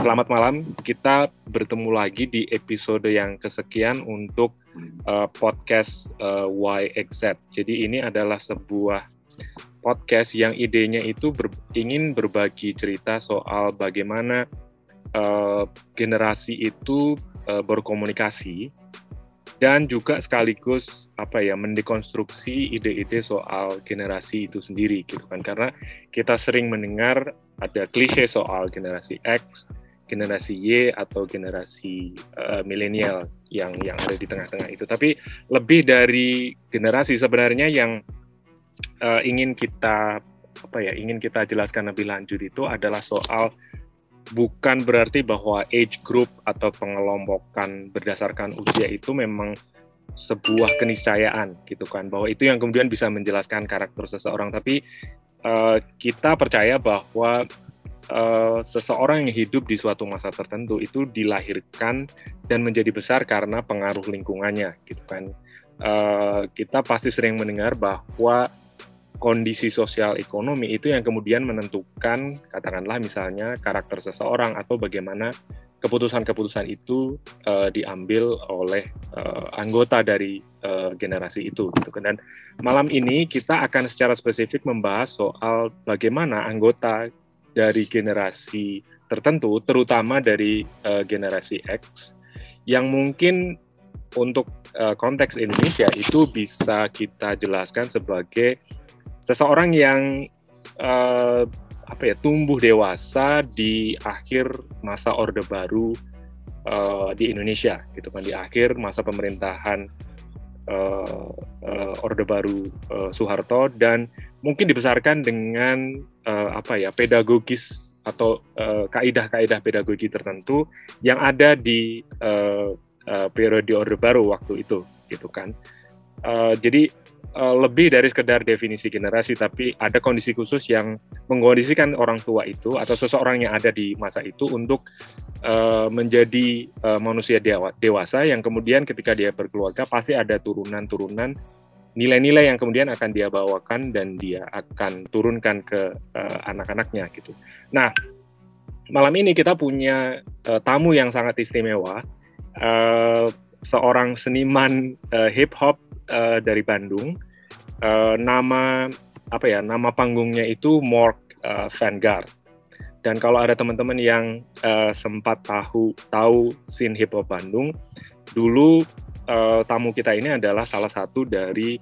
selamat malam. Kita bertemu lagi di episode yang kesekian untuk uh, podcast uh, YXZ. Jadi ini adalah sebuah podcast yang idenya itu ber, ingin berbagi cerita soal bagaimana uh, generasi itu uh, berkomunikasi dan juga sekaligus apa ya mendekonstruksi ide-ide soal generasi itu sendiri gitu kan karena kita sering mendengar ada klise soal generasi X, generasi Y atau generasi uh, milenial yang yang ada di tengah-tengah itu. Tapi lebih dari generasi sebenarnya yang uh, ingin kita apa ya ingin kita jelaskan lebih lanjut itu adalah soal bukan berarti bahwa age group atau pengelompokan berdasarkan usia itu memang sebuah keniscayaan gitu kan. Bahwa itu yang kemudian bisa menjelaskan karakter seseorang. Tapi uh, kita percaya bahwa uh, seseorang yang hidup di suatu masa tertentu itu dilahirkan dan menjadi besar karena pengaruh lingkungannya gitu kan. Uh, kita pasti sering mendengar bahwa kondisi sosial ekonomi itu yang kemudian menentukan katakanlah misalnya karakter seseorang atau bagaimana keputusan-keputusan itu uh, diambil oleh uh, anggota dari uh, generasi itu gitu kan. Dan malam ini kita akan secara spesifik membahas soal bagaimana anggota dari generasi tertentu terutama dari uh, generasi X yang mungkin untuk uh, konteks Indonesia itu bisa kita jelaskan sebagai seseorang yang uh, apa ya tumbuh dewasa di akhir masa Orde Baru uh, di Indonesia gitu kan di akhir masa pemerintahan uh, uh, Orde Baru uh, Soeharto dan mungkin dibesarkan dengan uh, apa ya pedagogis atau kaidah-kaidah pedagogi tertentu yang ada di uh, uh, periode Orde Baru waktu itu gitu kan. Uh, jadi uh, lebih dari sekedar definisi generasi, tapi ada kondisi khusus yang mengkondisikan orang tua itu atau seseorang yang ada di masa itu untuk uh, menjadi uh, manusia dewa, dewasa yang kemudian ketika dia berkeluarga pasti ada turunan-turunan nilai-nilai yang kemudian akan dia bawakan dan dia akan turunkan ke uh, anak-anaknya gitu. Nah, malam ini kita punya uh, tamu yang sangat istimewa, uh, seorang seniman uh, hip hop uh, dari Bandung. Uh, nama apa ya? Nama panggungnya itu Mork uh, Vanguard. Dan kalau ada teman-teman yang uh, sempat tahu tahu scene hip hop Bandung, dulu uh, tamu kita ini adalah salah satu dari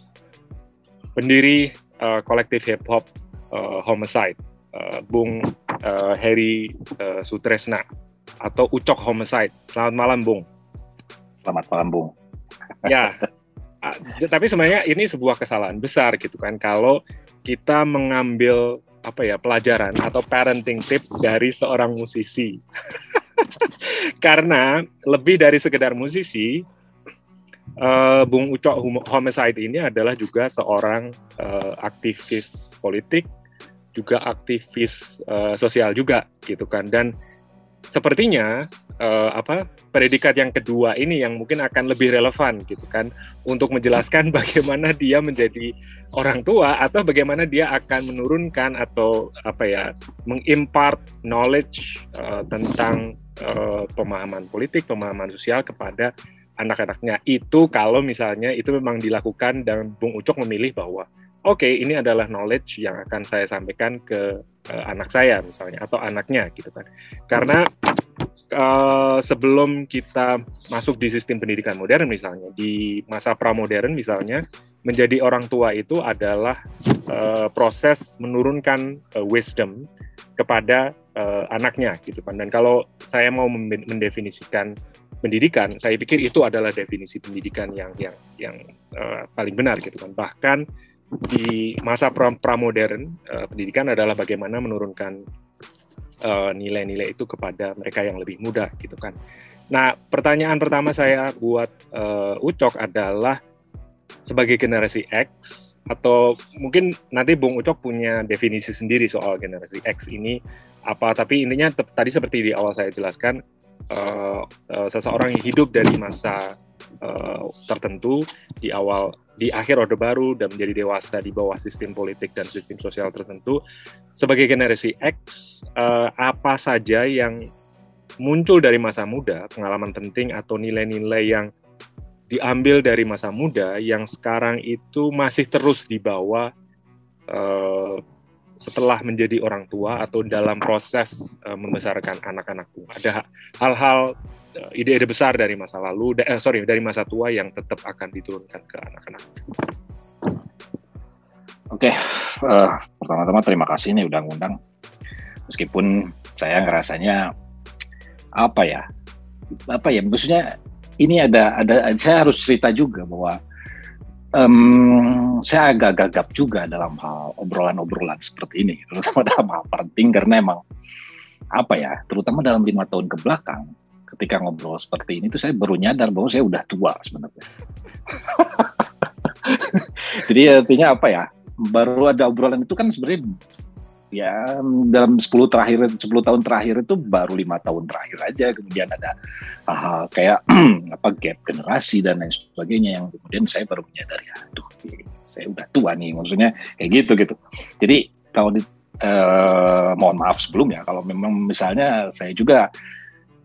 pendiri uh, kolektif hip hop uh, Homicide, uh, Bung uh, Heri uh, Sutresna atau Ucok Homicide. Selamat malam, Bung. Selamat malam, Bung. Ya, Ah, tapi sebenarnya ini sebuah kesalahan besar gitu kan kalau kita mengambil apa ya pelajaran atau parenting tip dari seorang musisi karena lebih dari sekedar musisi uh, Bung Ucok Homicide ini adalah juga seorang uh, aktivis politik juga aktivis uh, sosial juga gitu kan. Dan sepertinya uh, apa predikat yang kedua ini yang mungkin akan lebih relevan gitu kan untuk menjelaskan bagaimana dia menjadi orang tua atau bagaimana dia akan menurunkan atau apa ya mengimpart knowledge uh, tentang uh, pemahaman politik, pemahaman sosial kepada anak-anaknya. Itu kalau misalnya itu memang dilakukan dan Bung Ucok memilih bahwa oke okay, ini adalah knowledge yang akan saya sampaikan ke uh, anak saya misalnya atau anaknya gitu kan. Karena uh, sebelum kita masuk di sistem pendidikan modern misalnya di masa pramodern misalnya menjadi orang tua itu adalah uh, proses menurunkan uh, wisdom kepada uh, anaknya gitu kan dan kalau saya mau mendefinisikan pendidikan saya pikir itu adalah definisi pendidikan yang yang yang uh, paling benar gitu kan bahkan di masa pramodern uh, pendidikan adalah bagaimana menurunkan Eh, nilai-nilai uh, itu kepada mereka yang lebih muda gitu kan. Nah, pertanyaan pertama saya buat uh, Ucok adalah sebagai generasi X atau mungkin nanti Bung Ucok punya definisi sendiri soal generasi X ini apa tapi intinya tadi seperti di awal saya jelaskan uh, seseorang yang hidup dari masa uh, tertentu di awal di akhir Orde Baru dan menjadi dewasa di bawah sistem politik dan sistem sosial tertentu. Sebagai generasi X uh, apa saja yang muncul dari masa muda, pengalaman penting atau nilai-nilai yang diambil dari masa muda yang sekarang itu masih terus dibawa uh, setelah menjadi orang tua atau dalam proses uh, membesarkan anak-anakku. Ada hal-hal uh, ide-ide besar dari masa lalu, uh, sorry dari masa tua yang tetap akan diturunkan ke anak-anak. Oke, uh, pertama-tama terima kasih nih udah ngundang. Meskipun saya ngerasanya apa ya, apa ya, maksudnya ini ada ada saya harus cerita juga bahwa um, saya agak gagap juga dalam hal obrolan-obrolan seperti ini, terutama dalam hal penting karena emang apa ya, terutama dalam lima tahun ke belakang, ketika ngobrol seperti ini tuh saya baru nyadar bahwa saya udah tua sebenarnya. Jadi artinya apa ya? Baru ada obrolan itu kan sebenarnya ya dalam 10 terakhir 10 tahun terakhir itu baru lima tahun terakhir aja. Kemudian ada hal kayak apa gap generasi dan lain sebagainya yang kemudian saya baru menyadari aduh saya udah tua nih maksudnya kayak gitu gitu. Jadi kalau di, eh, mohon maaf sebelumnya kalau memang misalnya saya juga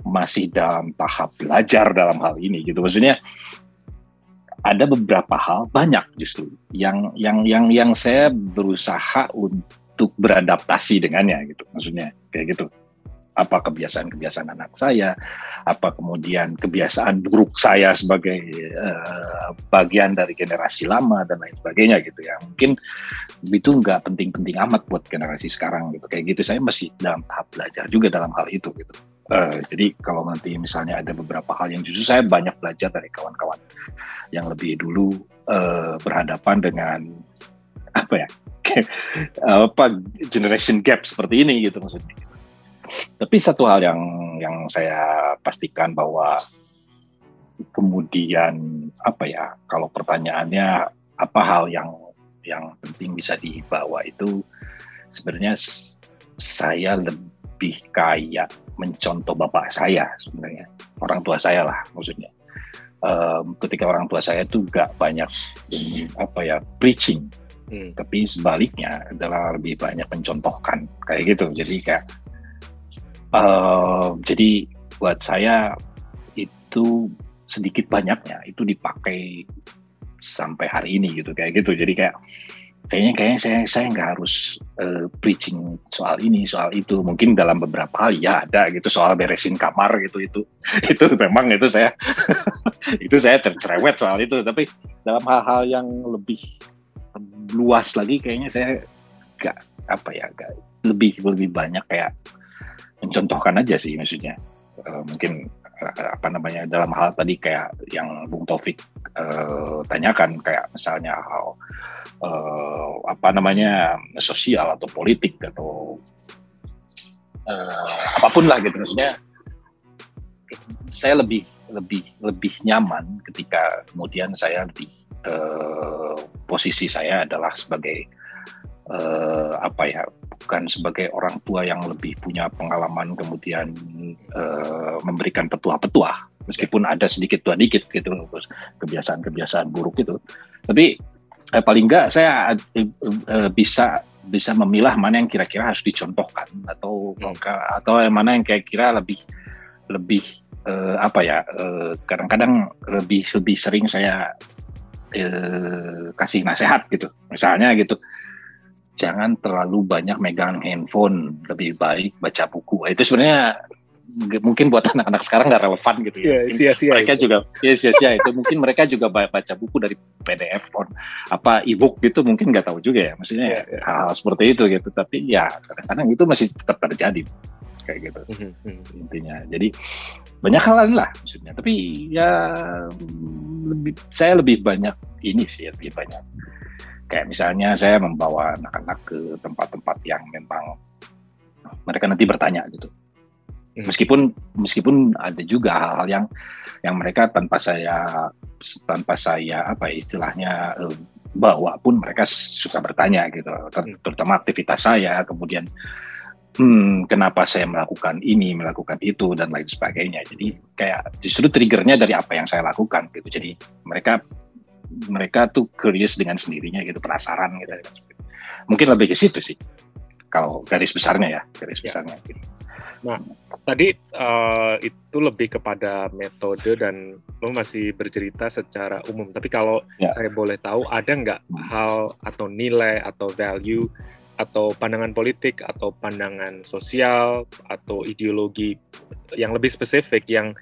masih dalam tahap belajar dalam hal ini gitu. Maksudnya ada beberapa hal banyak justru yang yang yang yang saya berusaha untuk untuk beradaptasi dengannya gitu maksudnya kayak gitu apa kebiasaan-kebiasaan anak saya, apa kemudian kebiasaan buruk saya sebagai uh, bagian dari generasi lama dan lain sebagainya gitu ya. Mungkin itu nggak penting-penting amat buat generasi sekarang gitu. Kayak gitu saya masih dalam tahap belajar juga dalam hal itu gitu. Uh, jadi kalau nanti misalnya ada beberapa hal yang justru saya banyak belajar dari kawan-kawan yang lebih dulu uh, berhadapan dengan apa ya apa generation gap seperti ini gitu maksudnya. Tapi satu hal yang yang saya pastikan bahwa kemudian apa ya kalau pertanyaannya apa hal yang yang penting bisa dibawa itu sebenarnya saya lebih kayak mencontoh bapak saya sebenarnya. Orang tua saya lah maksudnya. Um, ketika orang tua saya tuh gak banyak apa ya preaching hmm. tapi sebaliknya adalah lebih banyak mencontohkan kayak gitu. Jadi kayak uh, jadi buat saya itu sedikit banyaknya itu dipakai sampai hari ini gitu kayak gitu. Jadi kayak kayaknya kayaknya saya saya nggak harus uh, preaching soal ini soal itu. Mungkin dalam beberapa hal ya ada gitu soal beresin kamar gitu itu itu memang itu saya itu saya cerewet soal itu. Tapi dalam hal-hal yang lebih luas lagi kayaknya saya gak apa ya gak lebih lebih banyak kayak mencontohkan aja sih maksudnya. Uh, mungkin uh, apa namanya dalam hal tadi kayak yang Bung Taufik uh, tanyakan kayak misalnya hal uh, apa namanya sosial atau politik atau uh, apa pun lah gitu. Maksudnya saya lebih lebih lebih nyaman ketika kemudian saya lebih uh, posisi saya adalah sebagai uh, apa ya bukan sebagai orang tua yang lebih punya pengalaman kemudian uh, memberikan petuah-petuah meskipun ada sedikit tua dikit gitu kebiasaan-kebiasaan buruk itu. Tapi eh, paling enggak saya eh, bisa bisa memilah mana yang kira-kira harus dicontohkan atau atau yang mana yang kira-kira lebih lebih eh, apa ya kadang-kadang eh, lebih lebih sering saya eh, kasih nasihat gitu. Misalnya gitu, jangan terlalu banyak megang handphone, lebih baik baca buku. Itu sebenarnya mungkin buat anak-anak sekarang nggak relevan gitu ya. Yeah, sia-sia mereka itu. juga ya sia-sia itu mungkin mereka juga baca buku dari PDF on apa ebook gitu mungkin nggak tahu juga ya. Maksudnya yeah, yeah. hal, hal seperti itu gitu. Tapi ya kadang-kadang itu masih tetap terjadi kayak gitu mm-hmm. intinya. Jadi banyak hal lain lah maksudnya. Tapi ya lebih saya lebih banyak ini sih lebih banyak kayak misalnya saya membawa anak-anak ke tempat-tempat yang memang mereka nanti bertanya gitu. Mm. Meskipun meskipun ada juga hal-hal yang yang mereka tanpa saya tanpa saya apa ya, istilahnya eh, bawa pun mereka suka bertanya gitu, mm. terutama aktivitas saya kemudian hmm, kenapa saya melakukan ini, melakukan itu dan lain sebagainya. Jadi kayak justru triggernya dari apa yang saya lakukan gitu. Jadi mereka mereka tuh curious dengan sendirinya gitu, penasaran gitu. Mungkin lebih ke situ sih. Kalau garis besarnya ya, garis ya. besarnya. Gitu. Nah, tadi uh, itu lebih kepada metode dan lo masih bercerita secara umum. Tapi kalau ya. saya boleh tahu, ada nggak hmm. hal atau nilai atau value atau pandangan politik atau pandangan sosial atau ideologi yang lebih spesifik yang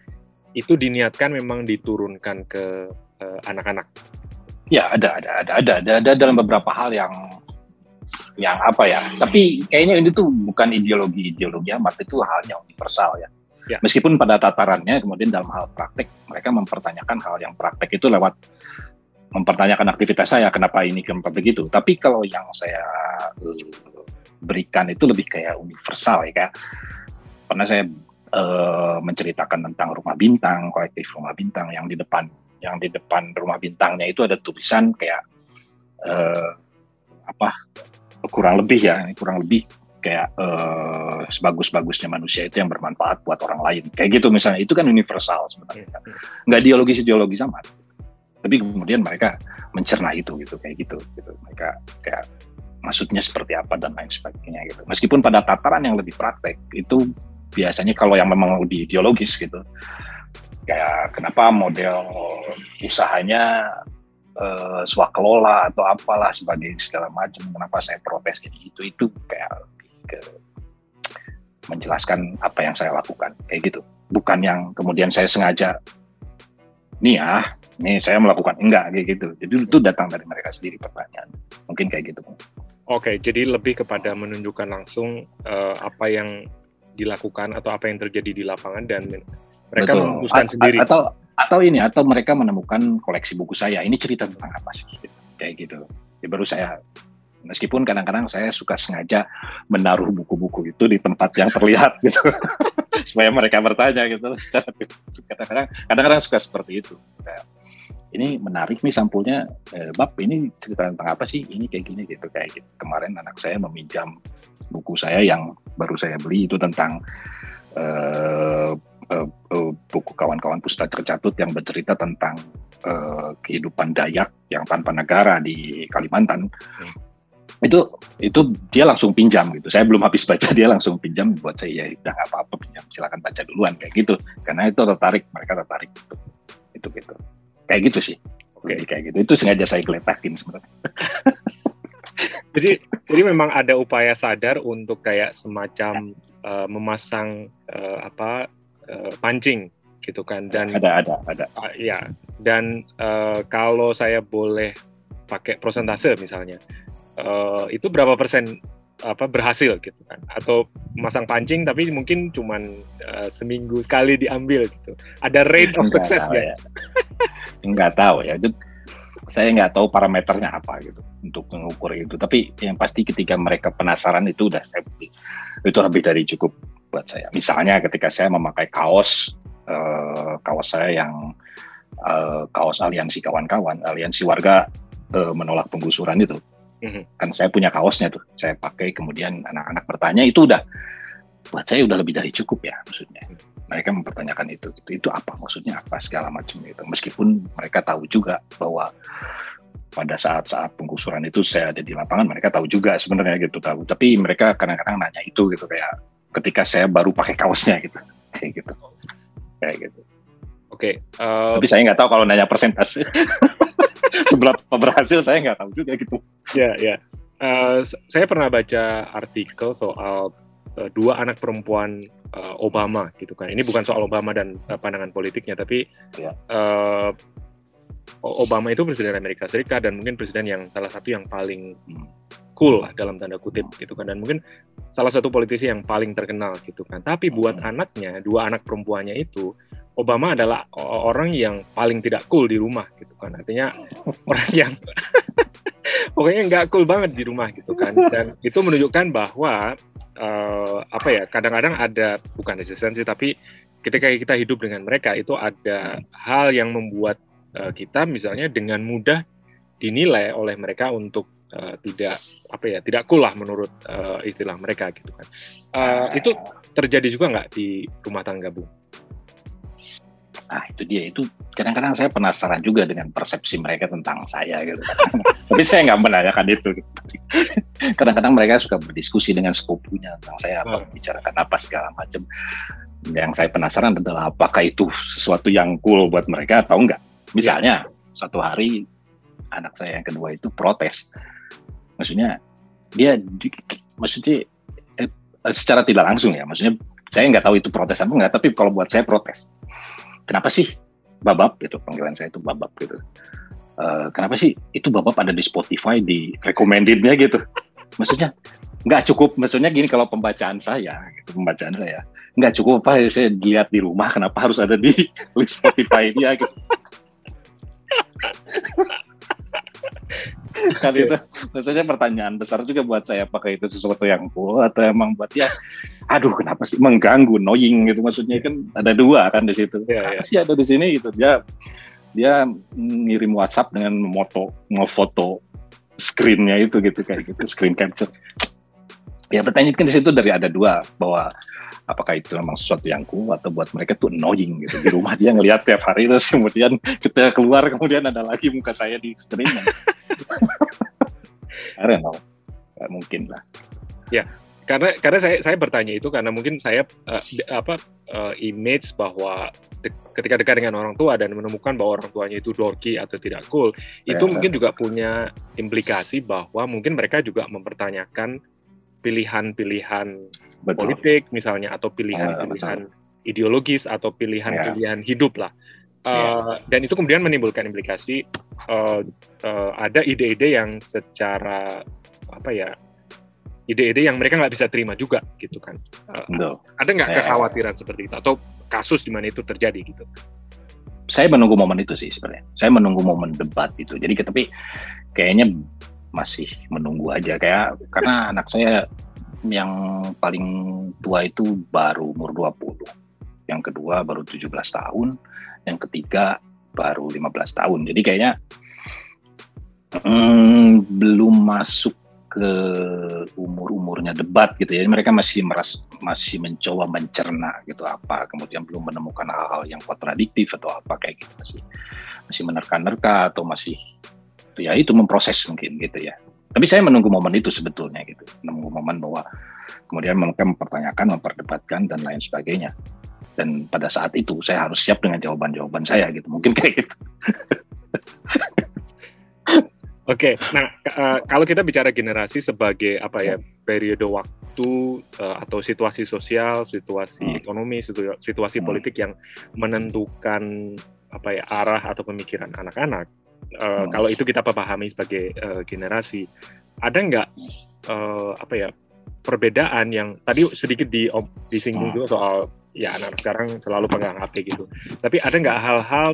itu diniatkan memang diturunkan ke uh, anak-anak? Ya ada ada ada ada ada ada dalam beberapa hal yang yang apa ya tapi kayaknya ini tuh bukan ideologi ideologi amat itu hal yang universal ya. ya meskipun pada tatarannya kemudian dalam hal praktek mereka mempertanyakan hal yang praktek itu lewat mempertanyakan aktivitas saya kenapa ini kenapa begitu. Tapi kalau yang saya uh, berikan itu lebih kayak universal ya kayak pernah saya uh, menceritakan tentang rumah bintang kolektif rumah bintang yang di depan yang di depan rumah bintangnya itu ada tulisan kayak uh, apa kurang lebih ya kurang lebih kayak uh, sebagus-bagusnya manusia itu yang bermanfaat buat orang lain. Kayak gitu misalnya itu kan universal sebenarnya iya, iya. nggak ideologis ideologi sama tapi kemudian mereka mencerna itu gitu kayak gitu gitu. Mereka kayak maksudnya seperti apa dan lain sebagainya gitu. Meskipun pada tataran yang lebih praktek itu biasanya kalau yang memang lebih ideologis gitu kayak kenapa model usahanya uh, swakelola atau apalah sebagai segala macam kenapa saya protes kayak gitu itu kayak lebih ke menjelaskan apa yang saya lakukan kayak gitu. Bukan yang kemudian saya sengaja nih ah nih saya melakukan enggak kayak gitu jadi itu datang dari mereka sendiri pertanyaan mungkin kayak gitu oke jadi lebih kepada menunjukkan langsung uh, apa yang dilakukan atau apa yang terjadi di lapangan dan mereka Betul. memutuskan sendiri. Atau atau ini atau mereka menemukan koleksi buku saya. Ini cerita tentang apa sih? Kayak gitu. Ya baru saya meskipun kadang-kadang saya suka sengaja menaruh buku-buku itu di tempat yang terlihat gitu supaya mereka bertanya gitu kadang-kadang kadang-kadang suka seperti itu kayak ini menarik nih sampulnya eh, bab ini cerita tentang apa sih ini kayak gini gitu kayak gitu kemarin anak saya meminjam buku saya yang baru saya beli itu tentang eh, uh, uh, buku kawan-kawan Pusta Tercatut yang bercerita tentang uh, kehidupan Dayak yang tanpa negara di Kalimantan. Hmm. Itu itu dia langsung pinjam gitu. Saya belum habis baca dia langsung pinjam buat saya ya udah nggak apa-apa pinjam silakan baca duluan kayak gitu. Karena itu tertarik mereka tertarik gitu. Itu gitu. Kayak gitu sih. Oke, okay. kayak gitu. Itu sengaja saya geletakin sebenarnya. jadi jadi memang ada upaya sadar untuk kayak semacam uh, memasang uh, apa uh, pancing gitu kan dan ada ada ada uh, ya dan uh, kalau saya boleh pakai prosentase misalnya uh, itu berapa persen apa berhasil gitu kan. Atau masang pancing tapi mungkin cuman uh, seminggu sekali diambil gitu. Ada rate of success ya. Nggak tahu ya. Saya nggak tahu parameternya apa gitu untuk mengukur itu. Tapi yang pasti ketika mereka penasaran itu udah saya itu lebih dari cukup buat saya. Misalnya ketika saya memakai kaos uh, kaos saya yang uh, kaos aliansi kawan-kawan, aliansi warga uh, menolak penggusuran itu. Mm-hmm. Kan saya punya kaosnya tuh. Saya pakai kemudian anak-anak bertanya itu udah buat saya udah lebih dari cukup ya maksudnya. Mereka mempertanyakan itu, itu, itu apa? Maksudnya apa? Segala macam itu. Meskipun mereka tahu juga bahwa pada saat-saat penggusuran itu saya ada di lapangan mereka tahu juga sebenarnya gitu tahu. Tapi mereka kadang-kadang nanya itu gitu kayak ketika saya baru pakai kaosnya gitu. Kayak gitu. Kayak gitu. Oke okay, uh, tapi saya nggak tahu kalau nanya persentase seberapa berhasil saya nggak tahu juga gitu ya yeah, ya yeah. uh, saya pernah baca artikel soal uh, dua anak perempuan uh, Obama gitu kan ini bukan soal Obama dan uh, pandangan politiknya tapi yeah. Ya. uh, Obama itu presiden Amerika Serikat dan mungkin presiden yang salah satu yang paling hmm, cool lah dalam tanda kutip gitu kan. Dan mungkin salah satu politisi yang paling terkenal gitu kan. Tapi buat hmm. anaknya dua anak perempuannya itu Obama adalah orang yang paling tidak cool di rumah gitu kan. Artinya orang yang pokoknya nggak cool banget di rumah gitu kan. Dan itu menunjukkan bahwa uh, apa ya kadang-kadang ada bukan resistensi tapi ketika kita hidup dengan mereka itu ada hal yang membuat uh, kita misalnya dengan mudah dinilai oleh mereka untuk uh, tidak apa ya tidak cool lah menurut uh, istilah mereka gitu kan. Uh, itu terjadi juga nggak di rumah tangga bu? ah itu dia. Itu kadang-kadang saya penasaran juga dengan persepsi mereka tentang saya gitu. Tapi saya nggak menanyakan itu kadang-kadang mereka suka berdiskusi dengan sepupunya tentang saya apa hmm. bicarakan apa segala macam. Yang saya penasaran adalah apakah itu sesuatu yang cool buat mereka atau enggak misalnya ya. suatu hari anak saya yang kedua itu protes. Maksudnya dia maksudnya eh, secara tidak langsung ya maksudnya saya nggak tahu itu protes apa enggak tapi kalau buat saya protes. Kenapa sih babab gitu panggilan saya itu babab gitu. Uh, kenapa sih itu babab ada di Spotify di recommendednya gitu? Maksudnya nggak cukup. Maksudnya gini kalau pembacaan saya gitu pembacaan saya nggak cukup apa saya lihat di rumah kenapa harus ada di list Spotify dia gitu kan itu maksudnya pertanyaan besar juga buat saya apakah itu sesuatu yang cool atau emang buat ya aduh kenapa sih mengganggu annoying gitu. Maksudnya kan ada dua kan di situ. Ya, ya. sih ada di sini gitu? Dia dia ngirim WhatsApp dengan moto foto screennya itu gitu kayak gitu screen capture. Ya pertanyaan kan di situ dari ada dua bahwa apakah itu memang sesuatu yang cool atau buat mereka tuh annoying gitu. Di rumah dia ngelihat tiap hari terus kemudian kita keluar kemudian ada lagi muka saya di screen. I don't know. Mungkin lah. Ya karena karena saya saya bertanya itu karena mungkin saya uh, apa uh, image bahwa de ketika dekat dengan orang tua dan menemukan bahwa orang tuanya itu dorky atau tidak cool itu ya, mungkin juga punya implikasi bahwa mungkin mereka juga mempertanyakan pilihan-pilihan Betul. politik misalnya atau pilihan-pilihan uh, ideologis atau pilihan-pilihan yeah. hidup lah. Uh, eh, yeah. Dan itu kemudian menimbulkan implikasi uh, uh, ada ide-ide yang secara apa ya ide-ide yang mereka nggak bisa terima juga gitu kan. Uh, no. Ada nggak yeah. kekhawatiran seperti itu atau kasus di mana itu terjadi gitu? Saya menunggu momen itu sih sebenarnya. Saya menunggu momen debat itu. Jadi tapi kayaknya masih menunggu aja kayak karena anak saya yang paling tua itu baru umur 20. Yang kedua baru 17 tahun, yang ketiga baru 15 tahun. Jadi kayaknya hmm, belum masuk ke umur-umurnya debat gitu ya. Mereka masih meras, masih mencoba mencerna gitu apa, kemudian belum menemukan hal-hal yang kontradiktif atau apa kayak gitu masih masih menerka-nerka atau masih ya itu memproses mungkin gitu ya. Tapi saya menunggu momen itu sebetulnya gitu, menunggu momen bahwa kemudian mereka mempertanyakan, memperdebatkan dan lain sebagainya. Dan pada saat itu saya harus siap dengan jawaban-jawaban saya gitu, mungkin kayak gitu. Oke, okay. nah uh, kalau kita bicara generasi sebagai apa ya periode waktu uh, atau situasi sosial, situasi hmm. ekonomi, situasi hmm. politik yang menentukan apa ya arah atau pemikiran anak-anak, uh, kalau itu kita pahami sebagai uh, generasi ada nggak uh, apa ya perbedaan yang tadi sedikit di disinggung juga soal ya anak, anak sekarang selalu pegang HP gitu. Tapi ada nggak hal-hal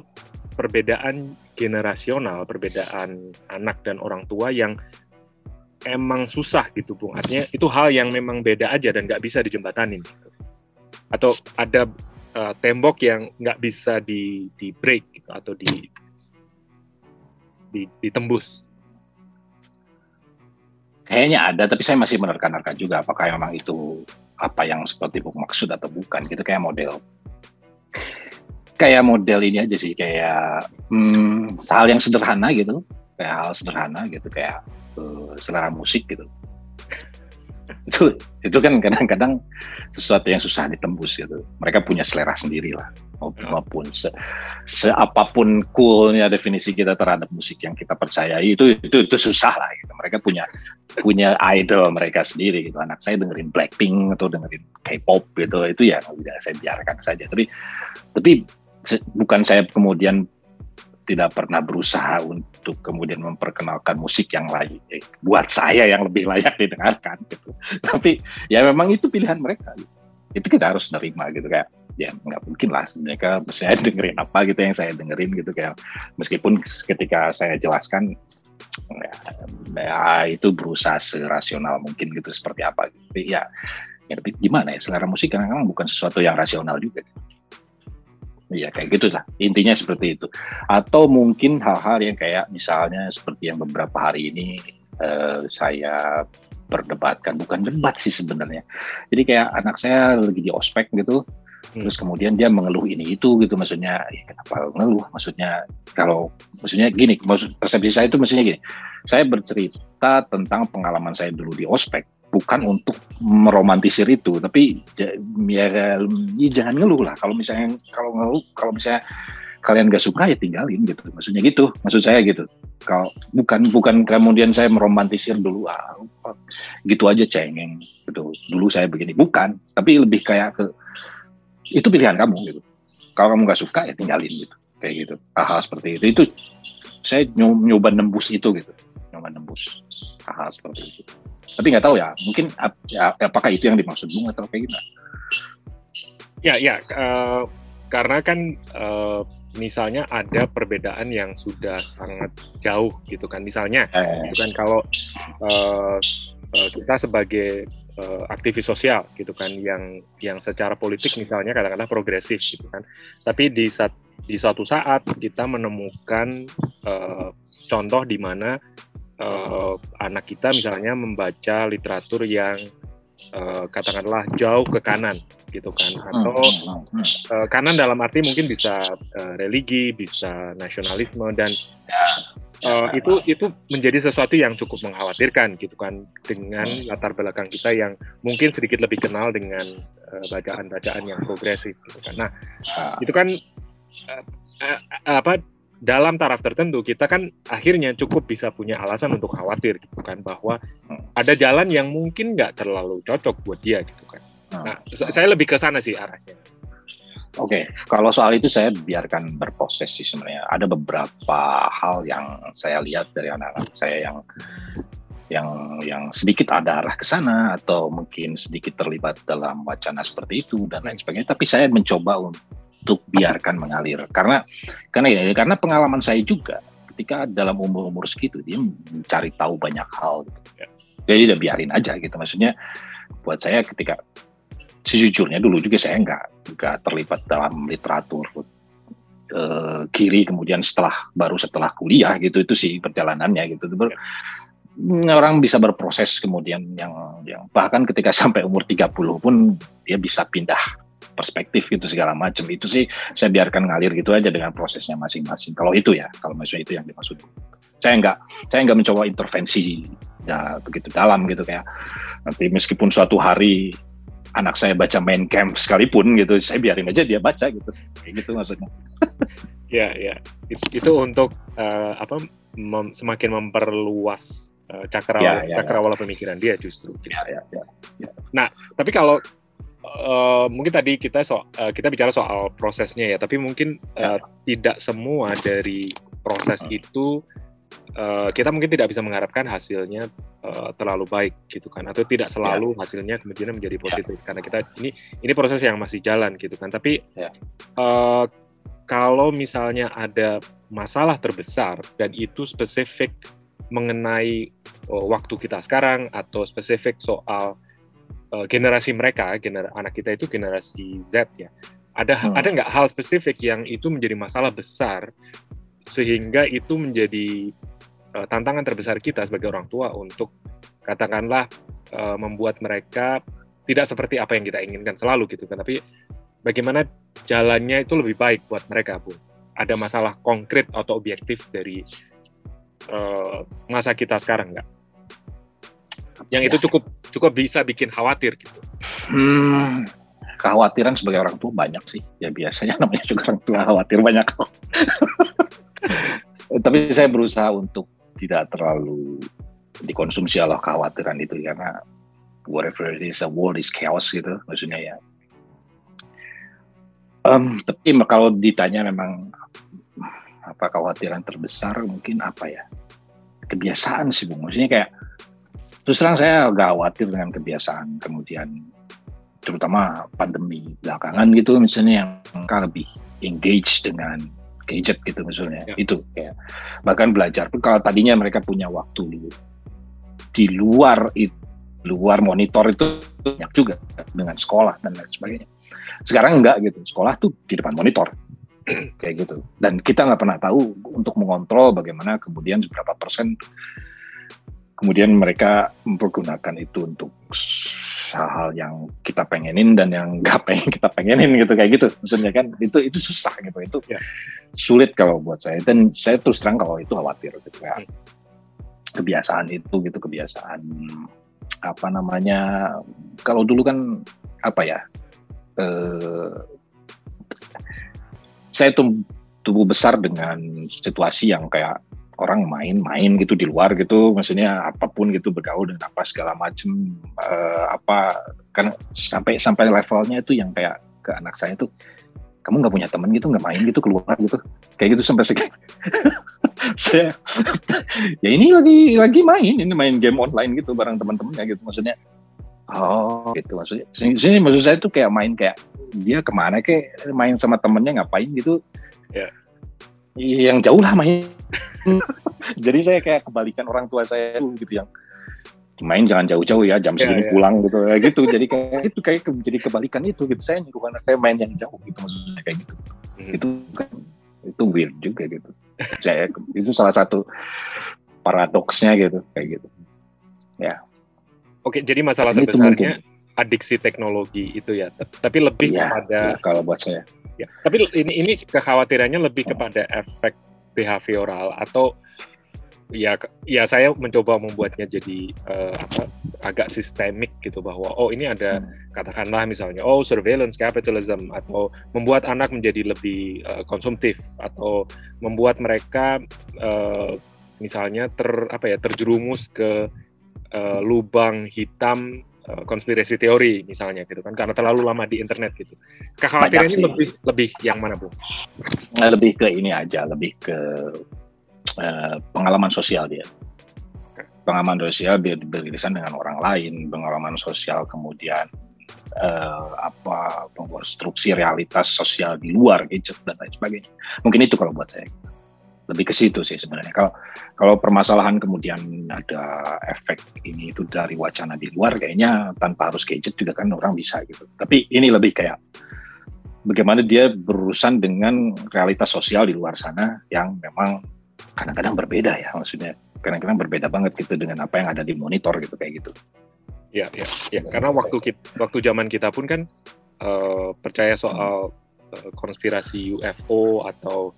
perbedaan generasional perbedaan anak dan orang tua yang emang susah gitu bung? Artinya itu hal yang memang beda aja dan nggak bisa dijembatanin gitu. Atau ada uh, tembok yang nggak bisa di di break gitu atau di ditembus? Kayaknya ada, tapi saya masih menerka-nerka juga apakah memang itu apa yang seperti Bung maksud atau bukan. Gitu kayak model kayak model ini aja sih kayak hmm, hal yang sederhana gitu kayak hal sederhana gitu kayak uh, selera musik gitu itu itu kan kadang-kadang sesuatu yang susah ditembus gitu mereka punya selera sendiri lah maupun se, seapapun coolnya definisi kita terhadap musik yang kita percayai itu itu itu susah lah gitu. Mereka punya punya idol mereka sendiri gitu. Anak saya dengerin Blackpink atau dengerin K-pop gitu itu ya tidak saya biarkan saja. Tapi tapi bukan saya kemudian tidak pernah berusaha untuk kemudian memperkenalkan musik yang lain eh, buat saya yang lebih layak didengarkan gitu. Tapi ya memang itu pilihan mereka. Gitu. Itu kita harus nerima gitu kayak ya nggak mungkin lah mereka saya dengerin apa gitu yang saya dengerin gitu kayak meskipun ketika saya jelaskan ya, ya itu berusaha serasional mungkin gitu seperti apa gitu. ya tapi gimana ya selera musik kan memang bukan sesuatu yang rasional juga Iya kayak gitu lah intinya seperti itu. Atau mungkin hal-hal yang kayak misalnya seperti yang beberapa hari ini uh, saya perdebatkan. Bukan debat sih sebenarnya. Jadi kayak anak saya lagi di ospek gitu Hmm. Terus kemudian dia mengeluh ini itu gitu. Maksudnya ya kenapa mengeluh maksudnya kalau maksudnya gini maksud persepsi saya itu maksudnya gini. Saya bercerita tentang pengalaman saya dulu di ospek bukan untuk meromantisir itu tapi ya, ya, jangan ngeluh lah. Kalau misalnya kalau ngeluh kalau misalnya kalian gak suka ya tinggalin gitu. Maksudnya gitu maksud saya gitu. Kalau bukan bukan kemudian saya meromantisir dulu ah gitu aja cengeng gitu. Dulu saya begini. Bukan tapi lebih kayak ke itu pilihan kamu gitu. Kalau kamu nggak suka ya tinggalin gitu. Kayak gitu. Hal-hal seperti itu. Itu saya nyoba nembus itu gitu. Nyoba nembus hal-hal seperti itu tapi nggak tahu ya mungkin ya, apakah itu yang dimaksud bunga atau kayak gimana? Ya ya uh, karena kan uh, misalnya ada perbedaan yang sudah sangat jauh gitu kan. Misalnya eh. gitu kan kalau uh, uh, kita sebagai uh, aktivis sosial gitu kan yang yang secara politik misalnya kadang-kadang progresif gitu kan. Tapi di saat di suatu saat kita menemukan uh, contoh di mana uh, anak kita misalnya membaca literatur yang uh, katakanlah jauh ke kanan gitu kan? Atau uh, kanan dalam arti mungkin bisa uh, religi bisa nasionalisme dan uh, itu itu menjadi sesuatu yang cukup mengkhawatirkan gitu kan? Dengan latar belakang kita yang mungkin sedikit lebih kenal dengan bacaan-bacaan uh, yang progresif gitu kan. Nah, itu kan uh, uh, apa dalam taraf tertentu kita kan akhirnya cukup bisa punya alasan untuk khawatir gitu kan bahwa ada jalan yang mungkin nggak terlalu cocok buat dia gitu kan. Nah, saya lebih ke sana sih arahnya. Oke, okay. kalau soal itu saya biarkan berproses sih sebenarnya. Ada beberapa hal yang saya lihat dari anak-anak saya yang yang yang sedikit ada arah ke sana atau mungkin sedikit terlibat dalam wacana seperti itu dan lain sebagainya. Tapi saya mencoba untuk biarkan mengalir karena karena ya karena pengalaman saya juga ketika dalam umur-umur segitu dia mencari tahu banyak hal. Gitu. Ya. Jadi udah biarin aja gitu. Maksudnya buat saya ketika sejujurnya dulu juga saya nggak nggak terlibat dalam literatur uh, kiri kemudian setelah baru setelah kuliah gitu itu sih perjalanannya gitu Ber, orang bisa berproses kemudian yang yang bahkan ketika sampai umur 30 pun dia bisa pindah perspektif gitu segala macam itu sih saya biarkan ngalir gitu aja dengan prosesnya masing-masing. Kalau itu ya kalau maksudnya itu yang dimaksud. Saya nggak saya nggak mencoba intervensi ya begitu dalam gitu kayak nanti meskipun suatu hari anak saya baca main camp sekalipun gitu saya biarin aja dia baca gitu. Kayak gitu maksudnya. Ya ya. Itu, itu untuk uh, apa mem, semakin memperluas uh, cakrawala ya, ya, cakrawala ya. pemikiran dia justru. Ya, ya, ya, ya. nah tapi kalau uh, mungkin tadi kita so uh, kita bicara soal prosesnya ya tapi mungkin uh, tidak semua dari proses itu uh, kita mungkin tidak bisa mengharapkan hasilnya uh, terlalu baik gitu kan atau tidak selalu yeah. hasilnya kemudian menjadi ya. positif yeah. karena kita ini ini proses yang masih jalan gitu kan tapi yeah. Ya. uh, kalau misalnya ada masalah terbesar dan itu spesifik mengenai uh, waktu kita sekarang atau spesifik soal uh, generasi mereka gener anak kita itu generasi Z ya. Ada hmm. ada nggak hal spesifik yang itu menjadi masalah besar sehingga itu menjadi uh, tantangan terbesar kita sebagai orang tua untuk katakanlah uh, membuat mereka tidak seperti apa yang kita inginkan selalu gitu kan. Tapi bagaimana jalannya itu lebih baik buat mereka bu? Ada masalah konkret atau objektif dari uh, masa kita sekarang nggak yang ya. itu cukup cukup bisa bikin khawatir gitu. Hmm, kekhawatiran sebagai orang tua banyak sih. Ya biasanya namanya juga orang tua khawatir banyak. Kok tapi saya berusaha untuk tidak terlalu dikonsumsi oleh kekhawatiran itu karena whatever it is, the world is chaos gitu maksudnya ya. Um, tapi kalau ditanya memang apa kekhawatiran terbesar mungkin apa ya? Kebiasaan sih bung maksudnya kayak terus terang saya agak khawatir dengan kebiasaan kemudian terutama pandemi belakangan gitu misalnya yang lebih engage dengan gadget gitu misalnya ya. itu ya. Bahkan belajar pun kalau tadinya mereka punya waktu di luar itu luar monitor itu banyak juga dengan sekolah dan lain sebagainya. Sekarang enggak gitu sekolah tuh di depan monitor kayak gitu. Dan kita nggak pernah tahu untuk mengontrol bagaimana kemudian seberapa persen kemudian mereka mempergunakan itu untuk hal-hal yang kita pengenin dan yang nggak pengen kita pengenin gitu kayak gitu maksudnya kan itu itu susah gitu itu ya. sulit kalau buat saya dan saya terus terang kalau itu khawatir gitu ya hmm. kebiasaan itu gitu kebiasaan apa namanya kalau dulu kan apa ya eh, saya tuh tubuh besar dengan situasi yang kayak orang main-main gitu di luar gitu maksudnya apa pun gitu bergaul dengan apa segala macem uh, apa kan sampai sampai levelnya itu yang kayak ke anak saya tuh kamu nggak punya teman gitu nggak main gitu keluar gitu. Kayak gitu sampai segitu saya ya ini lagi lagi main ini main game online gitu bareng teman-temannya gitu maksudnya. Oh gitu maksudnya. Sini, sini maksud saya tuh kayak main kayak dia ke mana kayak main sama temennya ngapain gitu? Ya yang jauh lah main. Jadi saya kayak kebalikan orang tua saya gitu yang main jangan jauh-jauh ya jam iya, segini yeah, pulang gitu. Ya gitu. Jadi kayak itu kayak ke, jadi kebalikan itu gitu. Saya nyuruh anak saya main yang jauh gitu maksudnya kayak gitu. Hmm. itu kan itu weird juga gitu. Saya itu salah satu paradoksnya gitu kayak gitu. Ya. Oke jadi masalah terbesarnya adiksi teknologi itu ya. Tapi lebih ya, kepada ya, kalau buat saya Ya, tapi ini ini kekhawatirannya lebih kepada efek behavioral atau ya ya saya mencoba membuatnya jadi uh, apa agak sistemik gitu bahwa oh ini ada hmm. katakanlah misalnya oh surveillance capitalism atau membuat anak menjadi lebih uh, konsumtif atau membuat mereka uh, misalnya ter apa ya terjerumus ke uh, lubang hitam Eh, konspirasi teori misalnya gitu kan karena terlalu lama di internet gitu. Kekhawatiran ini lebih lebih yang mana bu? Nah, lebih ke ini aja, lebih ke uh, pengalaman sosial dia. Pengalaman sosial dia beririsan dengan orang lain, pengalaman sosial kemudian uh, apa konstruksi realitas sosial di luar gadget dan lain sebagainya. Mungkin itu kalau buat saya lebih ke situ sih sebenarnya. Kalau kalau permasalahan kemudian ada efek ini itu dari wacana di luar, kayaknya tanpa harus gadget juga kan orang bisa gitu. Tapi ini lebih kayak bagaimana dia berurusan dengan realitas sosial di luar sana yang memang kadang-kadang berbeda ya maksudnya kadang-kadang berbeda banget gitu dengan apa yang ada di monitor gitu kayak gitu. Ya, ya, ya. Karena waktu kita, waktu zaman kita pun kan uh, percaya soal uh, konspirasi UFO atau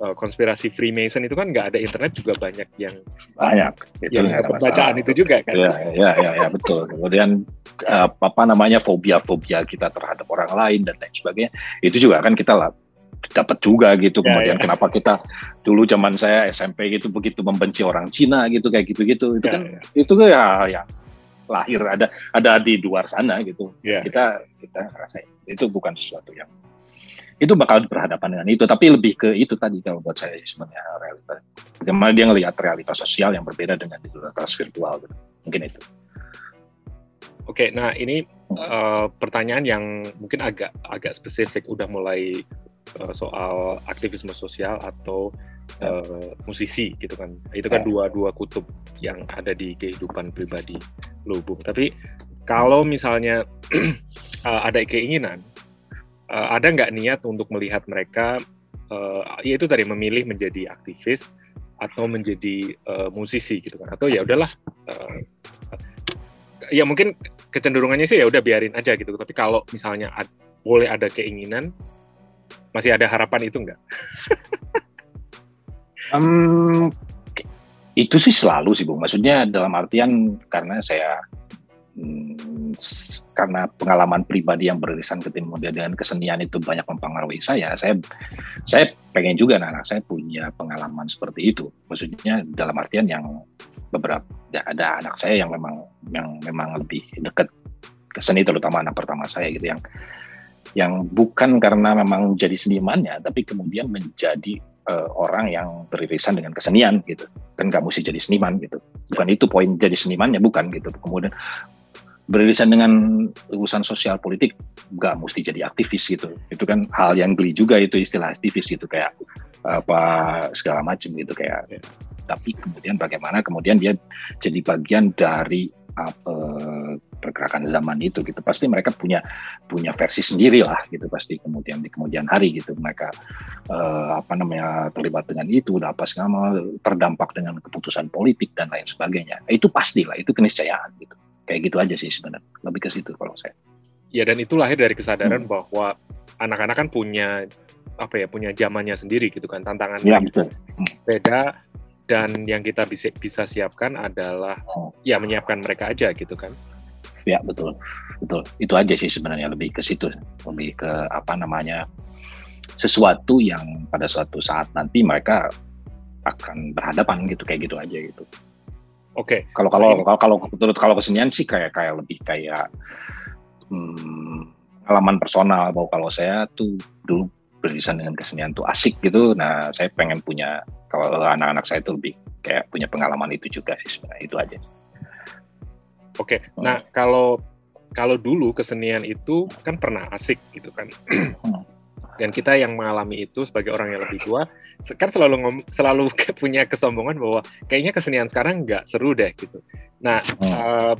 uh, konspirasi Freemason itu kan nggak ada internet juga banyak yang banyak. Itu yang bacaan itu juga kan. Ya ya ya, ya betul. Kemudian uh, apa namanya fobia fobia kita terhadap orang lain dan lain sebagainya itu juga kan kita lah dapat juga gitu. Ya, kemudian ya. kenapa kita dulu zaman saya SMP gitu begitu membenci orang Cina gitu kayak gitu gitu itu ya, kan ya. itu ya ya lahir ada ada di luar sana gitu. Ya. kita kita rasain itu bukan sesuatu yang itu bakal berhadapan dengan itu. Tapi lebih ke itu tadi kalau buat saya sebenarnya realitas bagaimana dia ngelihat realitas sosial yang berbeda dengan realitas virtual gitu. Mungkin itu. Oke nah ini uh, pertanyaan yang mungkin agak agak spesifik. Udah mulai uh, soal aktivisme sosial atau uh, musisi gitu kan. Itu kan dua dua kutub yang ada di kehidupan pribadi lubung tapi kalau misalnya uh, ada keinginan uh, ada nggak niat untuk melihat mereka uh, yaitu dari memilih menjadi aktivis atau menjadi uh, musisi gitu kan? Atau ya udahlah uh, ya mungkin kecenderungannya sih ya udah biarin aja gitu. Tapi kalau misalnya ad, boleh ada keinginan masih ada harapan itu enggak um, itu sih selalu sih bu. Maksudnya dalam artian karena saya karena pengalaman pribadi yang beririsan kemudian dengan kesenian itu banyak mempengaruhi saya, saya saya pengen juga -anak saya punya pengalaman seperti itu. Maksudnya dalam artian yang beberapa ya ada anak saya yang memang yang memang lebih dekat ke seni terutama anak pertama saya gitu yang yang bukan karena memang jadi senimannya tapi kemudian menjadi uh, orang yang beririsan dengan kesenian gitu. Kan nggak mesti jadi seniman gitu. Bukan itu poin jadi senimannya bukan gitu. Kemudian beririsan dengan urusan sosial politik nggak mesti jadi aktivis gitu. Itu kan hal yang geli juga itu istilah aktivis gitu kayak apa segala macam gitu kayak ya. tapi kemudian bagaimana kemudian dia jadi bagian dari apa pergerakan zaman itu gitu. Pasti mereka punya punya versi sendiri lah gitu pasti kemudian di kemudian hari gitu mereka uh, apa namanya terlibat dengan itu apa segala terdampak dengan keputusan politik dan lain sebagainya. Itu pastilah itu keniscayaan gitu kayak gitu aja sih sebenarnya lebih ke situ kalau saya ya dan itu lahir dari kesadaran hmm. bahwa anak-anak kan punya apa ya punya zamannya sendiri gitu kan tantangan ya, betul. beda dan yang kita bisa bisa siapkan adalah oh. ya menyiapkan mereka aja gitu kan ya betul betul itu aja sih sebenarnya lebih ke situ lebih ke apa namanya sesuatu yang pada suatu saat nanti mereka akan berhadapan gitu kayak gitu aja gitu. Oke. Okay. Kalau kalau kalau kalau menurut kalau kesenian sih kayak kayak lebih kayak hmm, pengalaman personal bahwa kalau saya tuh dulu beririsan dengan kesenian tuh asik gitu. Nah, saya pengen punya kalau anak-anak saya tuh lebih kayak punya pengalaman itu juga sih sebenarnya itu aja. Oke. Okay. Nah, kalau kalau dulu kesenian itu kan pernah asik gitu kan. Hmm dan kita yang mengalami itu sebagai orang yang lebih tua kan selalu ngom, selalu punya kesombongan bahwa kayaknya kesenian sekarang nggak seru deh gitu. Nah hmm. uh,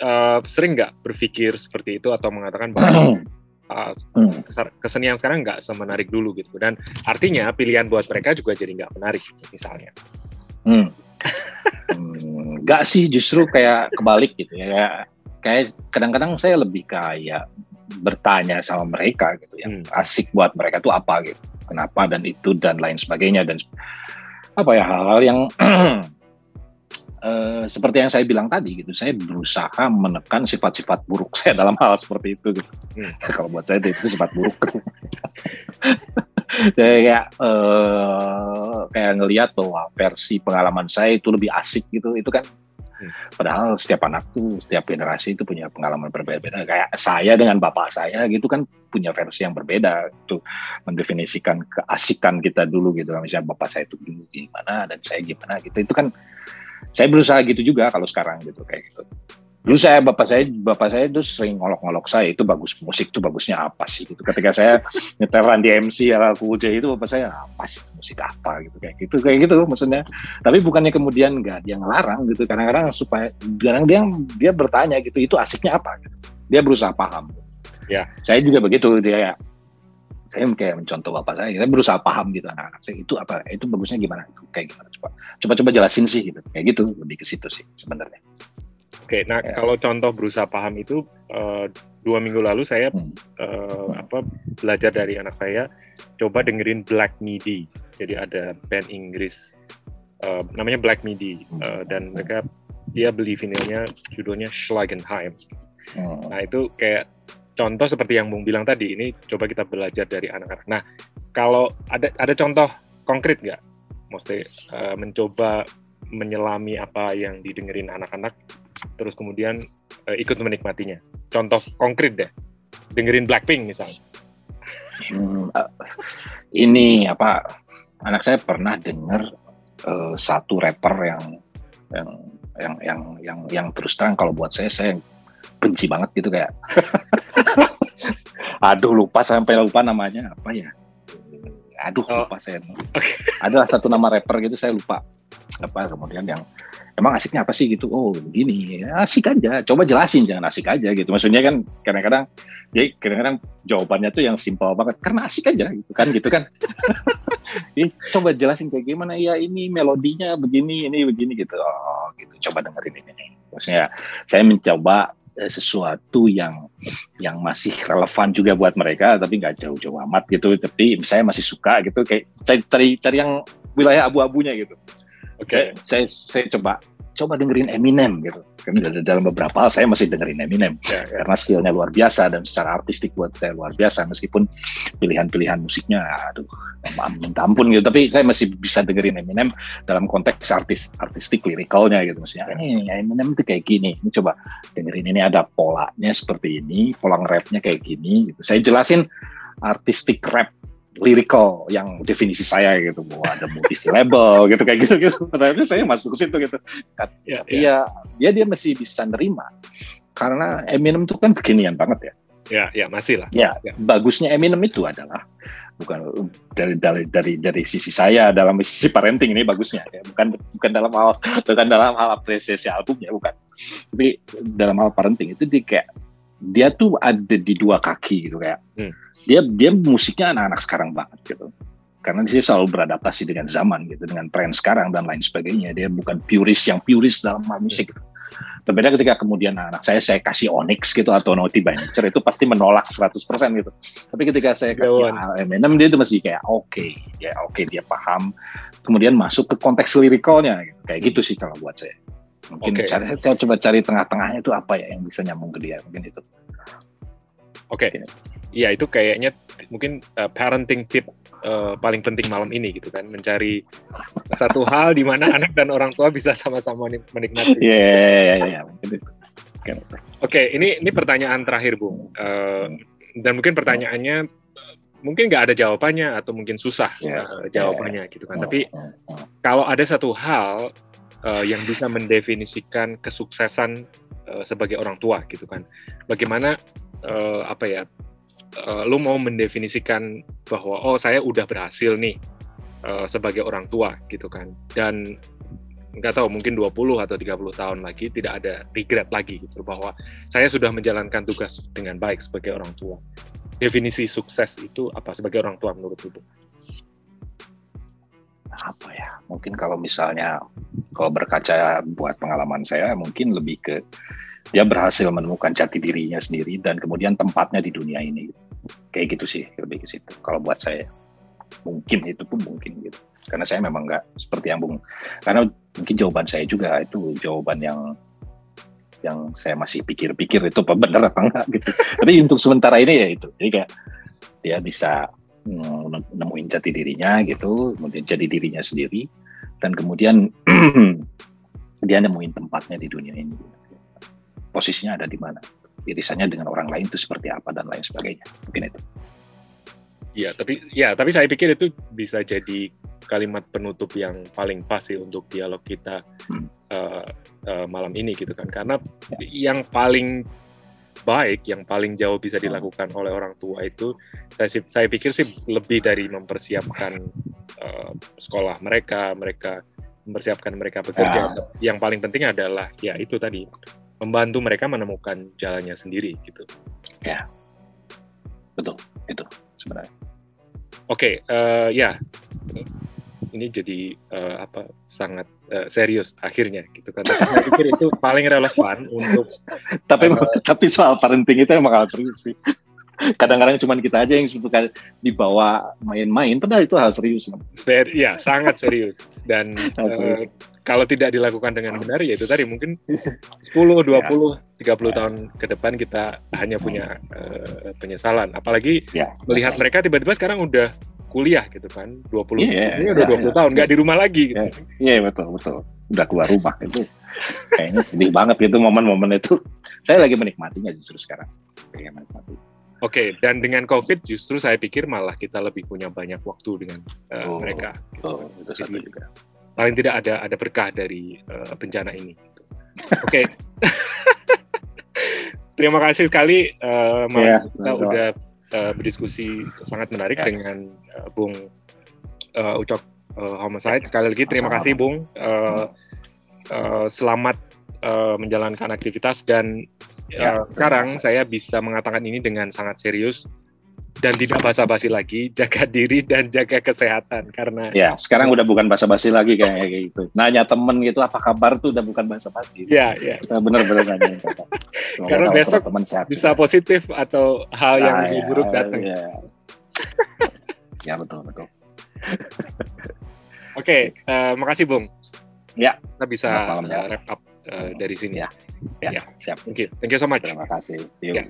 uh, sering nggak berpikir seperti itu atau mengatakan bahwa uh, kesenian sekarang nggak semenarik dulu gitu. Dan artinya pilihan buat mereka juga jadi nggak menarik gitu, misalnya. Hmm. hmm, nggak sih justru kayak kebalik gitu ya. Kayak kadang-kadang saya lebih kayak bertanya sama mereka gitu yang hmm. asik buat mereka tuh apa gitu kenapa dan itu dan lain sebagainya dan apa ya hal-hal yang uh, seperti yang saya bilang tadi gitu saya berusaha menekan sifat-sifat buruk saya dalam hal seperti itu gitu hmm. kalau buat saya itu sifat buruk saya kayak uh, kayak ngelihat bahwa versi pengalaman saya itu lebih asik gitu itu kan Padahal setiap anak tuh, setiap generasi itu punya pengalaman berbeda-beda. Kayak saya dengan bapak saya gitu kan punya versi yang berbeda. Itu mendefinisikan keasikan kita dulu gitu. Misalnya bapak saya itu dulu gimana dan saya gimana gitu. Itu kan saya berusaha gitu juga kalau sekarang gitu kayak gitu. Dulu saya bapak saya bapak saya itu sering ngolok-ngolok saya itu bagus musik itu bagusnya apa sih gitu. Ketika saya nyeteran di MC ala J itu bapak saya apa sih musik apa gitu kayak gitu kayak gitu maksudnya. Tapi bukannya kemudian nggak dia ngelarang gitu. Kadang-kadang supaya kadang dia dia bertanya gitu itu asiknya apa gitu. Dia berusaha paham. Ya. Saya juga begitu dia ya saya kayak mencontoh bapak saya, saya berusaha paham gitu anak-anak saya itu apa, itu bagusnya gimana, itu kayak gimana coba, coba-coba jelasin sih gitu, kayak gitu lebih ke situ sih sebenarnya. Oke, nah ya. kalau contoh berusaha paham itu uh, dua minggu lalu saya hmm. uh, apa belajar dari anak saya coba dengerin Black Midi. Jadi ada band Inggris uh, namanya Black Midi uh, dan mereka dia beli vinilnya judulnya Schlagenheim. Hmm. Nah itu kayak contoh seperti yang Bung bilang tadi ini coba kita belajar dari anak-anak. Nah kalau ada ada contoh konkret nggak? Mesti uh, mencoba menyelami apa yang didengerin anak-anak terus kemudian uh, ikut menikmatinya. Contoh konkret deh, dengerin Blackpink misalnya. Hmm, uh, ini apa? Anak saya pernah dengar uh, satu rapper yang yang yang yang yang yang terus terang kalau buat saya saya benci banget gitu kayak. Aduh lupa sampai lupa namanya apa ya? Aduh oh. lupa saya. Okay. Ada satu nama rapper gitu saya lupa apa kemudian yang emang asiknya apa sih gitu? Oh begini asik aja coba jelasin jangan asik aja gitu. Maksudnya kan kadang-kadang jadi kadang-kadang jawabannya tuh yang simpel banget karena asik aja gitu kan gitu kan. Jadi, coba jelasin kayak gimana ya ini melodinya begini ini begini gitu. Oh gitu coba dengerin ini. Maksudnya saya mencoba eh, sesuatu yang yang masih relevan juga buat mereka tapi nggak jauh-jauh amat gitu. Tapi saya masih suka gitu kayak cari cari, cari yang wilayah abu-abunya gitu Okay. Saya, saya saya coba coba dengerin Eminem gitu. Kan dalam beberapa hal saya masih dengerin Eminem yeah, yeah. karena skillnya luar biasa dan secara artistik buat saya luar biasa meskipun pilihan-pilihan musiknya aduh minta ampun gitu tapi saya masih bisa dengerin Eminem dalam konteks artis artistik lirikalnya gitu maksudnya ini Eminem itu kayak gini ini coba dengerin ini ada polanya seperti ini pola rapnya kayak gini gitu saya jelasin artistik rap lyrical yang definisi saya gitu. Bahwa ada multi syllable gitu kayak gitu gitu. Tapi saya masuk ke situ gitu. Ya, tapi ya. ya dia dia masih bisa nerima. Karena Eminem itu kan kekinian banget ya. Ya ya masih lah. Ya, ya. bagusnya Eminem itu adalah bukan dari dari dari dari sisi saya dalam sisi parenting ini bagusnya. Ya bukan bukan dalam hal bukan dalam hal apresiasi albumnya bukan. Tapi dalam hal parenting itu dia kayak dia tuh ada di dua kaki gitu kayak. Hmm dia dia musiknya anak-anak sekarang banget gitu karena dia selalu beradaptasi dengan zaman gitu dengan tren sekarang dan lain sebagainya dia bukan purist yang purist dalam hal musik gitu. Berbeda ketika kemudian anak saya saya kasih Onyx gitu atau Naughty by Nature itu pasti menolak 100% gitu. Tapi ketika saya kasih M&M dia itu masih kayak oke, okay, ya oke okay, dia paham. Kemudian masuk ke konteks lirikalnya gitu. kayak gitu sih kalau buat saya. Mungkin okay. cari, saya coba cari tengah-tengahnya itu apa ya yang bisa nyambung ke dia mungkin itu. Oke. Okay. Iya itu kayaknya mungkin uh, parenting tip uh, paling penting malam ini gitu kan mencari satu hal di mana anak dan orang tua bisa sama-sama menikmati. Iya iya iya. Oke ini ini pertanyaan terakhir bung uh, dan mungkin pertanyaannya mungkin nggak ada jawabannya atau mungkin susah yeah. uh, jawabannya yeah. gitu kan. Tapi kalau ada satu hal uh, yang bisa mendefinisikan kesuksesan uh, sebagai orang tua gitu kan, bagaimana uh, apa ya uh, lu mau mendefinisikan bahwa oh saya udah berhasil nih uh, sebagai orang tua gitu kan dan nggak tahu mungkin 20 atau 30 tahun lagi tidak ada regret lagi gitu bahwa saya sudah menjalankan tugas dengan baik sebagai orang tua. Definisi sukses itu apa sebagai orang tua menurut Ibu? Apa ya? Mungkin kalau misalnya kalau berkaca buat pengalaman saya mungkin lebih ke dia berhasil menemukan jati dirinya sendiri dan kemudian tempatnya di dunia ini. Kayak gitu sih lebih ke situ. Kalau buat saya mungkin itu pun mungkin gitu. Karena saya memang nggak seperti yang bung karena mungkin jawaban saya juga itu jawaban yang yang saya masih pikir-pikir itu apa benar apa enggak gitu. Tapi untuk sementara ini ya itu. Jadi kayak dia bisa mm, nemuin jati dirinya gitu kemudian jadi dirinya sendiri dan kemudian dia nemuin tempatnya di dunia ini posisinya ada di mana, irisannya dengan orang lain itu seperti apa dan lain sebagainya. Mungkin itu. Ya, tapi ya, tapi saya pikir itu bisa jadi kalimat penutup yang paling pas sih untuk dialog kita hmm. uh, uh, malam ini gitu kan. Karena ya. yang paling baik, yang paling jauh bisa hmm. dilakukan oleh orang tua itu, saya saya pikir sih lebih dari mempersiapkan uh, sekolah mereka, mereka mempersiapkan mereka bekerja. Ya. Yang paling penting adalah ya itu tadi membantu mereka menemukan jalannya sendiri gitu. Ya, betul itu sebenarnya. Oke, okay, uh, eh, ya ini jadi uh, apa sangat uh, serius akhirnya gitu kan. Saya pikir itu paling relevan untuk. tapi uh, tapi soal parenting itu emang harus serius sih. Kadang-kadang cuma kita aja yang suka dibawa main-main, padahal itu hal serius. Ver, ya, sangat serius. Dan serius. Uh, kalau tidak dilakukan dengan benar ya itu tadi mungkin 10, 20, ya. 30 ya. tahun ke depan kita hanya punya uh, penyesalan. Apalagi ya, melihat mereka tiba-tiba sekarang udah kuliah gitu kan, 20 ya, ini ya, udah 20 ya, tahun nggak ya. di rumah lagi gitu. Iya ya, betul betul. Udah keluar rumah itu. Kayaknya sedih banget gitu momen-momen itu. Saya lagi menikmatinya justru sekarang. Kayak menikmati. Oke, okay, dan dengan COVID justru saya pikir malah kita lebih punya banyak waktu dengan uh, oh, mereka. Gitu. Oh, itu satu juga paling tidak ada ada berkah dari uh, bencana ini. Oke. Okay. Terima kasih sekali uh, yeah, kita betul. udah uh, berdiskusi sangat menarik yeah. dengan uh, Bung uh, Ucok uh, Homicide. Sekali lagi terima kasih Bung. Uh, uh, selamat uh, menjalankan aktivitas dan ya, uh, sekarang saya bisa mengatakan ini dengan sangat serius dan tidak basa-basi lagi, jaga diri dan jaga kesehatan karena ya sekarang udah bukan basa-basi lagi kayak gitu. Nanya temen gitu apa kabar tuh udah bukan basa-basi. Ya ya. Bener-bener nanya. karena besok teman sehat bisa juga. positif atau hal yang nah, lebih ya, buruk datang. Ya, ya betul betul. Oke, okay, uh, eh, makasih Bung. Ya. Kita bisa uh, wrap up uh, dari sini. Ya. Ya, ya. siap. Thank you. Thank you so much. Terima kasih. Ya.